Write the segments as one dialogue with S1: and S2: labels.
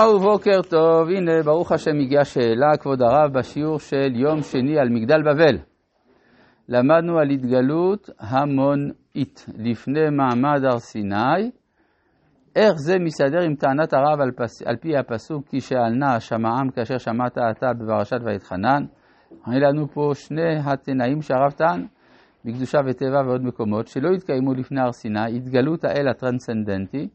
S1: ברכה ובוקר טוב, הנה ברוך השם הגיעה שאלה, כבוד הרב, בשיעור של יום שני על מגדל בבל. למדנו על התגלות המונית לפני מעמד הר סיני, איך זה מסתדר עם טענת הרב על, פס... על פי הפסוק כי שאלנה שמעם כאשר שמעת אתה בפרשת ואתחנן. היה לנו פה שני התנאים שהרב טען, בקדושה וטבע ועוד מקומות, שלא התקיימו לפני הר סיני, התגלות האל הטרנסצנדנטי,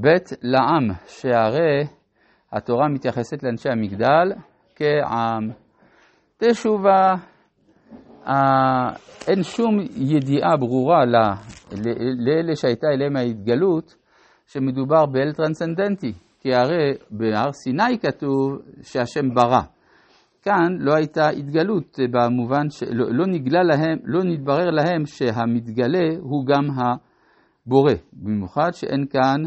S1: ב' לעם, שהרי התורה מתייחסת לאנשי המגדל כעם. תשובה, אין שום ידיעה ברורה לאלה שהייתה אליהם ההתגלות, שמדובר באל טרנסצנדנטי, כי הרי בהר סיני כתוב שהשם ברא. כאן לא הייתה התגלות במובן שלא לא נגלה להם, לא נתברר להם שהמתגלה הוא גם הבורא, במיוחד שאין כאן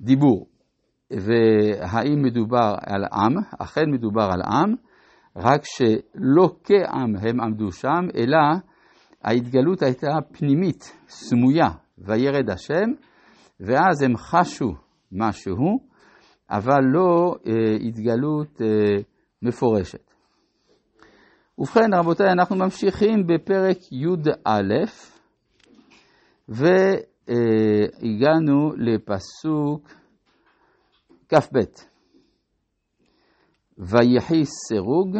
S1: דיבור. והאם מדובר על עם? אכן מדובר על עם, רק שלא כעם הם עמדו שם, אלא ההתגלות הייתה פנימית, סמויה, וירד השם, ואז הם חשו משהו, אבל לא אה, התגלות אה, מפורשת. ובכן, רבותיי, אנחנו ממשיכים בפרק י"א, והגענו לפסוק כ"ב: ויחי סירוג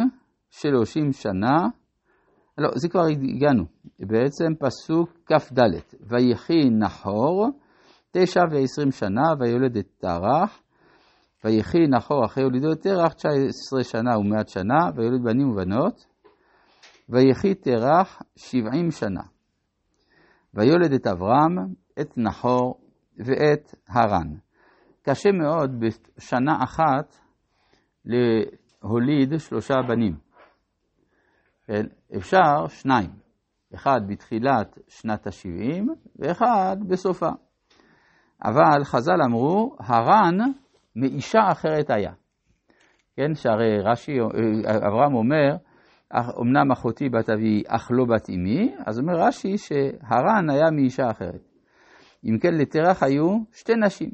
S1: שלושים שנה, לא, זה כבר הגענו, בעצם פסוק כ"ד: ויחי נחור תשע ועשרים שנה, ויולד את תרח, ויחי נחור אחרי יולידו את תרח תשע עשרה שנה ומעט שנה, ויולד בנים ובנות, ויחי תרח שבעים שנה. ויולד את אברהם, את נחור ואת הרן. קשה מאוד בשנה אחת להוליד שלושה בנים. כן? אפשר שניים, אחד בתחילת שנת ה-70 ואחד בסופה. אבל חז"ל אמרו, הרן מאישה אחרת היה. כן, שהרי רש"י, אברהם אומר, אמנם אחותי בת אבי, אך לא בת אמי, אז אומר רש"י שהרן היה מאישה אחרת. אם כן, לתרח היו שתי נשים.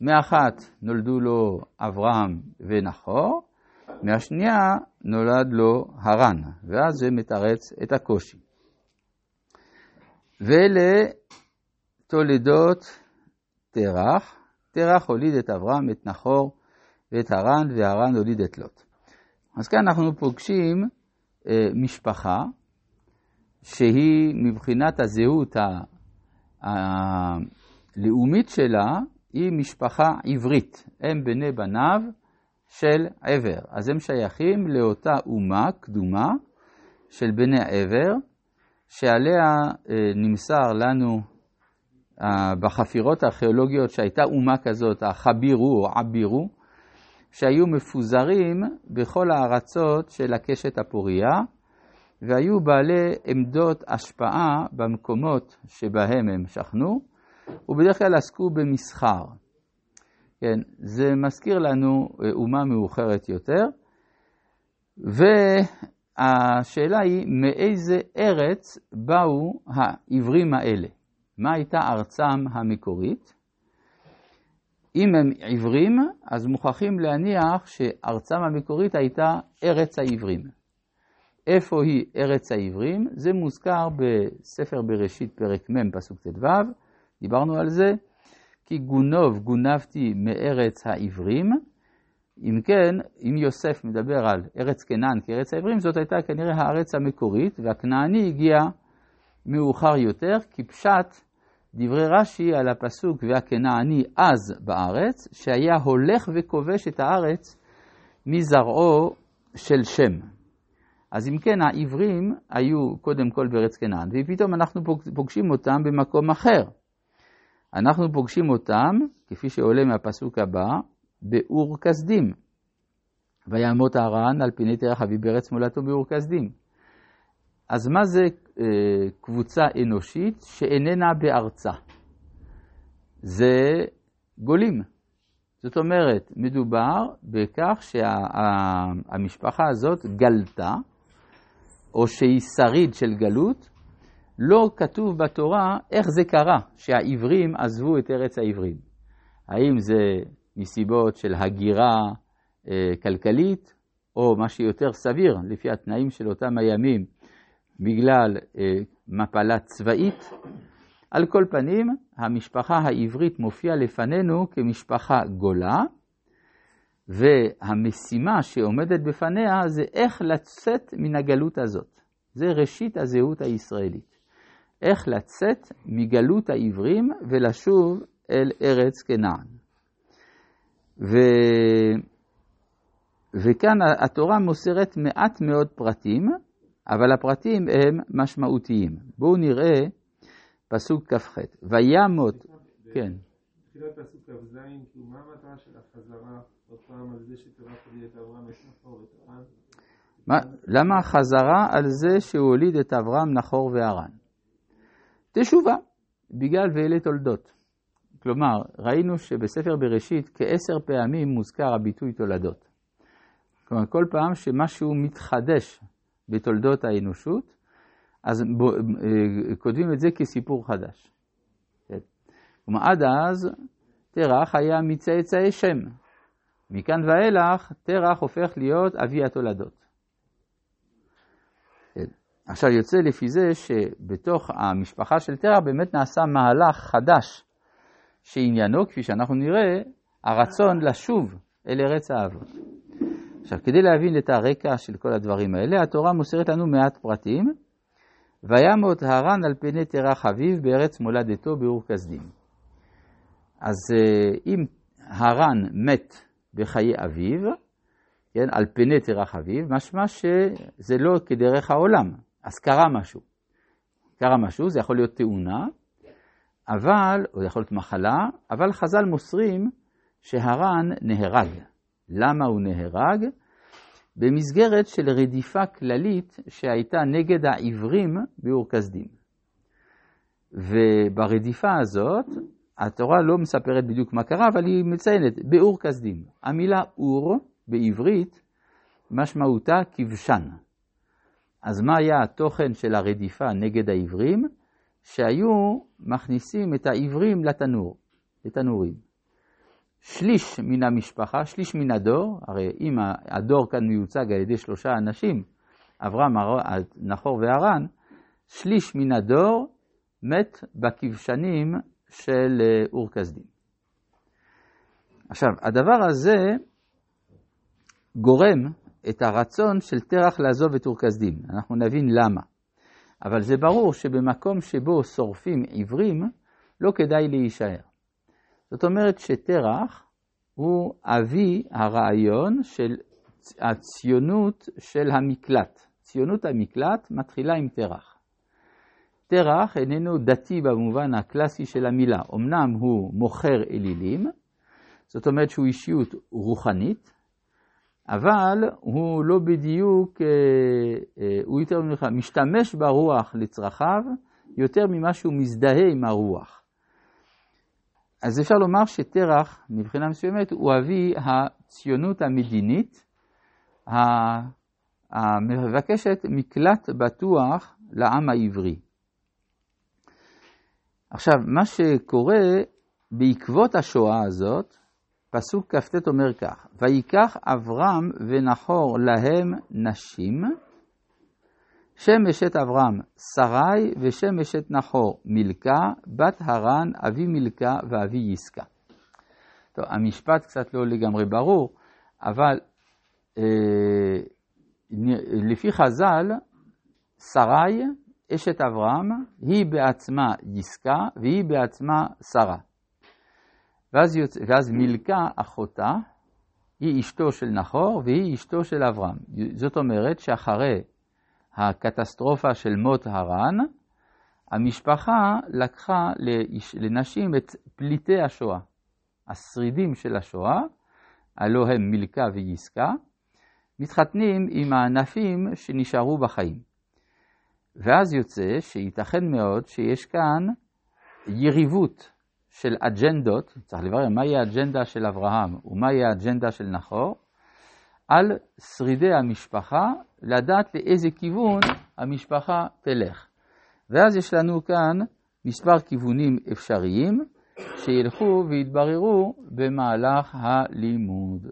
S1: מאחת נולדו לו אברהם ונחור, מהשנייה נולד לו הרן, ואז זה מתרץ את הקושי. ואלה תולדות תרח, תרח הוליד את אברהם, את נחור ואת הרן, והרן הוליד את לוט. אז כאן אנחנו פוגשים אה, משפחה שהיא מבחינת הזהות הלאומית שלה, היא משפחה עברית. הם בני בניו של עבר. אז הם שייכים לאותה אומה קדומה של בני עבר, שעליה אה, נמסר לנו בחפירות הארכיאולוגיות שהייתה אומה כזאת, החבירו או עבירו, שהיו מפוזרים בכל הארצות של הקשת הפוריה, והיו בעלי עמדות השפעה במקומות שבהם הם שכנו, ובדרך כלל עסקו במסחר. כן, זה מזכיר לנו אה, אומה מאוחרת יותר, והשאלה היא מאיזה ארץ באו העברים האלה? מה הייתה ארצם המקורית? אם הם עברים, אז מוכרחים להניח שארצם המקורית הייתה ארץ העברים. איפה היא ארץ העברים? זה מוזכר בספר בראשית פרק מ' פסוק ט"ו, דיברנו על זה, כי גונוב גונבתי מארץ העברים. אם כן, אם יוסף מדבר על ארץ כנען כארץ העברים, זאת הייתה כנראה הארץ המקורית, והכנעני הגיע מאוחר יותר, כי פשט דברי רש"י על הפסוק והכנעני אז בארץ, שהיה הולך וכובש את הארץ מזרעו של שם. אז אם כן, העברים היו קודם כל בארץ כנען, ופתאום אנחנו פוגשים אותם במקום אחר. אנחנו פוגשים אותם, כפי שעולה מהפסוק הבא, באור כסדים. ויעמות הרן על פני תרח אבי בארץ מולדתו באור כסדים. אז מה זה אה, קבוצה אנושית שאיננה בארצה? זה גולים. זאת אומרת, מדובר בכך שהמשפחה שה, הזאת גלתה, או שהיא שריד של גלות, לא כתוב בתורה איך זה קרה שהעברים עזבו את ארץ העברים. האם זה מסיבות של הגירה אה, כלכלית, או מה שיותר סביר לפי התנאים של אותם הימים, בגלל אה, מפלה צבאית. על כל פנים, המשפחה העברית מופיעה לפנינו כמשפחה גולה, והמשימה שעומדת בפניה זה איך לצאת מן הגלות הזאת. זה ראשית הזהות הישראלית. איך לצאת מגלות העברים ולשוב אל ארץ כנען. ו... וכאן התורה מוסרת מעט מאוד פרטים, אבל הפרטים הם משמעותיים. בואו נראה פסוק כ"ח. וימות, כן.
S2: תחילת פסוק כ"ז, כאילו מה המטרה של החזרה עוד פעם על זה שתרח הוליד את אברהם, את נחור ואת הרן?
S1: למה החזרה על זה שהוא הוליד את אברהם, נחור והרן? תשובה, בגלל ואלה תולדות. כלומר, ראינו שבספר בראשית כעשר פעמים מוזכר הביטוי תולדות. כלומר, כל פעם שמשהו מתחדש בתולדות האנושות, אז אה, כותבים את זה כסיפור חדש. כן. כלומר, עד אז תרח היה מצאצאי שם. מכאן ואילך תרח הופך להיות אבי התולדות. עכשיו יוצא לפי זה שבתוך המשפחה של תרח באמת נעשה מהלך חדש, שעניינו, כפי שאנחנו נראה, הרצון לשוב אל ארץ האבות. עכשיו, כדי להבין את הרקע של כל הדברים האלה, התורה מוסרת לנו מעט פרטים. וימות הרן על פני תרח אביו בארץ מולדתו באור כסדים. אז אה, אם הרן מת בחיי אביו, כן, על פני תרח אביו, משמע שזה לא כדרך העולם, אז קרה משהו. קרה משהו, זה יכול להיות תאונה, אבל, או יכול להיות מחלה, אבל חז"ל מוסרים שהרן נהרג. למה הוא נהרג? במסגרת של רדיפה כללית שהייתה נגד העברים באור כסדים. וברדיפה הזאת, התורה לא מספרת בדיוק מה קרה, אבל היא מציינת באור כסדים. המילה אור בעברית משמעותה כבשן. אז מה היה התוכן של הרדיפה נגד העברים? שהיו מכניסים את העברים לתנור, לתנורים. שליש מן המשפחה, שליש מן הדור, הרי אם הדור כאן מיוצג על ידי שלושה אנשים, אברהם, נחור והרן, שליש מן הדור מת בכבשנים של אה, אור כסדים. עכשיו, הדבר הזה גורם את הרצון של תרח לעזוב את אור. אנחנו נבין למה. אבל זה ברור שבמקום שבו שורפים עיוורים, לא כדאי להישאר. זאת אומרת שתרח הוא אבי הרעיון של הציונות של המקלט. ציונות המקלט מתחילה עם תרח. תרח איננו דתי במובן הקלאסי של המילה, אמנם הוא מוכר אלילים, זאת אומרת שהוא אישיות רוחנית, אבל הוא לא בדיוק, אה, אה, הוא יותר ממך, משתמש ברוח לצרכיו יותר ממה שהוא מזדהה עם הרוח. אז אפשר לומר שתרח, מבחינה מסוימת, הוא אבי הציונות המדינית המבקשת מקלט בטוח לעם העברי. עכשיו, מה שקורה בעקבות השואה הזאת, פסוק כ"ט אומר כך, ויקח אברהם ונחור להם נשים, שם אשת אברהם שרי ושם אשת נחור מילכה, בת הרן אבי מילכה ואבי יסקה. טוב, המשפט קצת לא לגמרי ברור, אבל אה, לפי חז"ל, שרי, אשת אברהם, היא בעצמה יסקה והיא בעצמה שרה. ואז, יוצ... ואז מילכה אחותה, היא אשתו של נחור והיא אשתו של אברהם. זאת אומרת שאחרי הקטסטרופה של מות הרן, המשפחה לקחה לנשים את פליטי השואה, השרידים של השואה, הלא הם מילכה ויסקה, מתחתנים עם הענפים שנשארו בחיים. ואז יוצא שייתכן מאוד שיש כאן יריבות של אג'נדות, צריך לברר מהי האג'נדה של אברהם ומהי האג'נדה של נחור, על שרידי המשפחה, לדעת לאיזה כיוון המשפחה תלך. ואז יש לנו כאן מספר כיוונים אפשריים, שילכו ויתבררו במהלך הלימוד.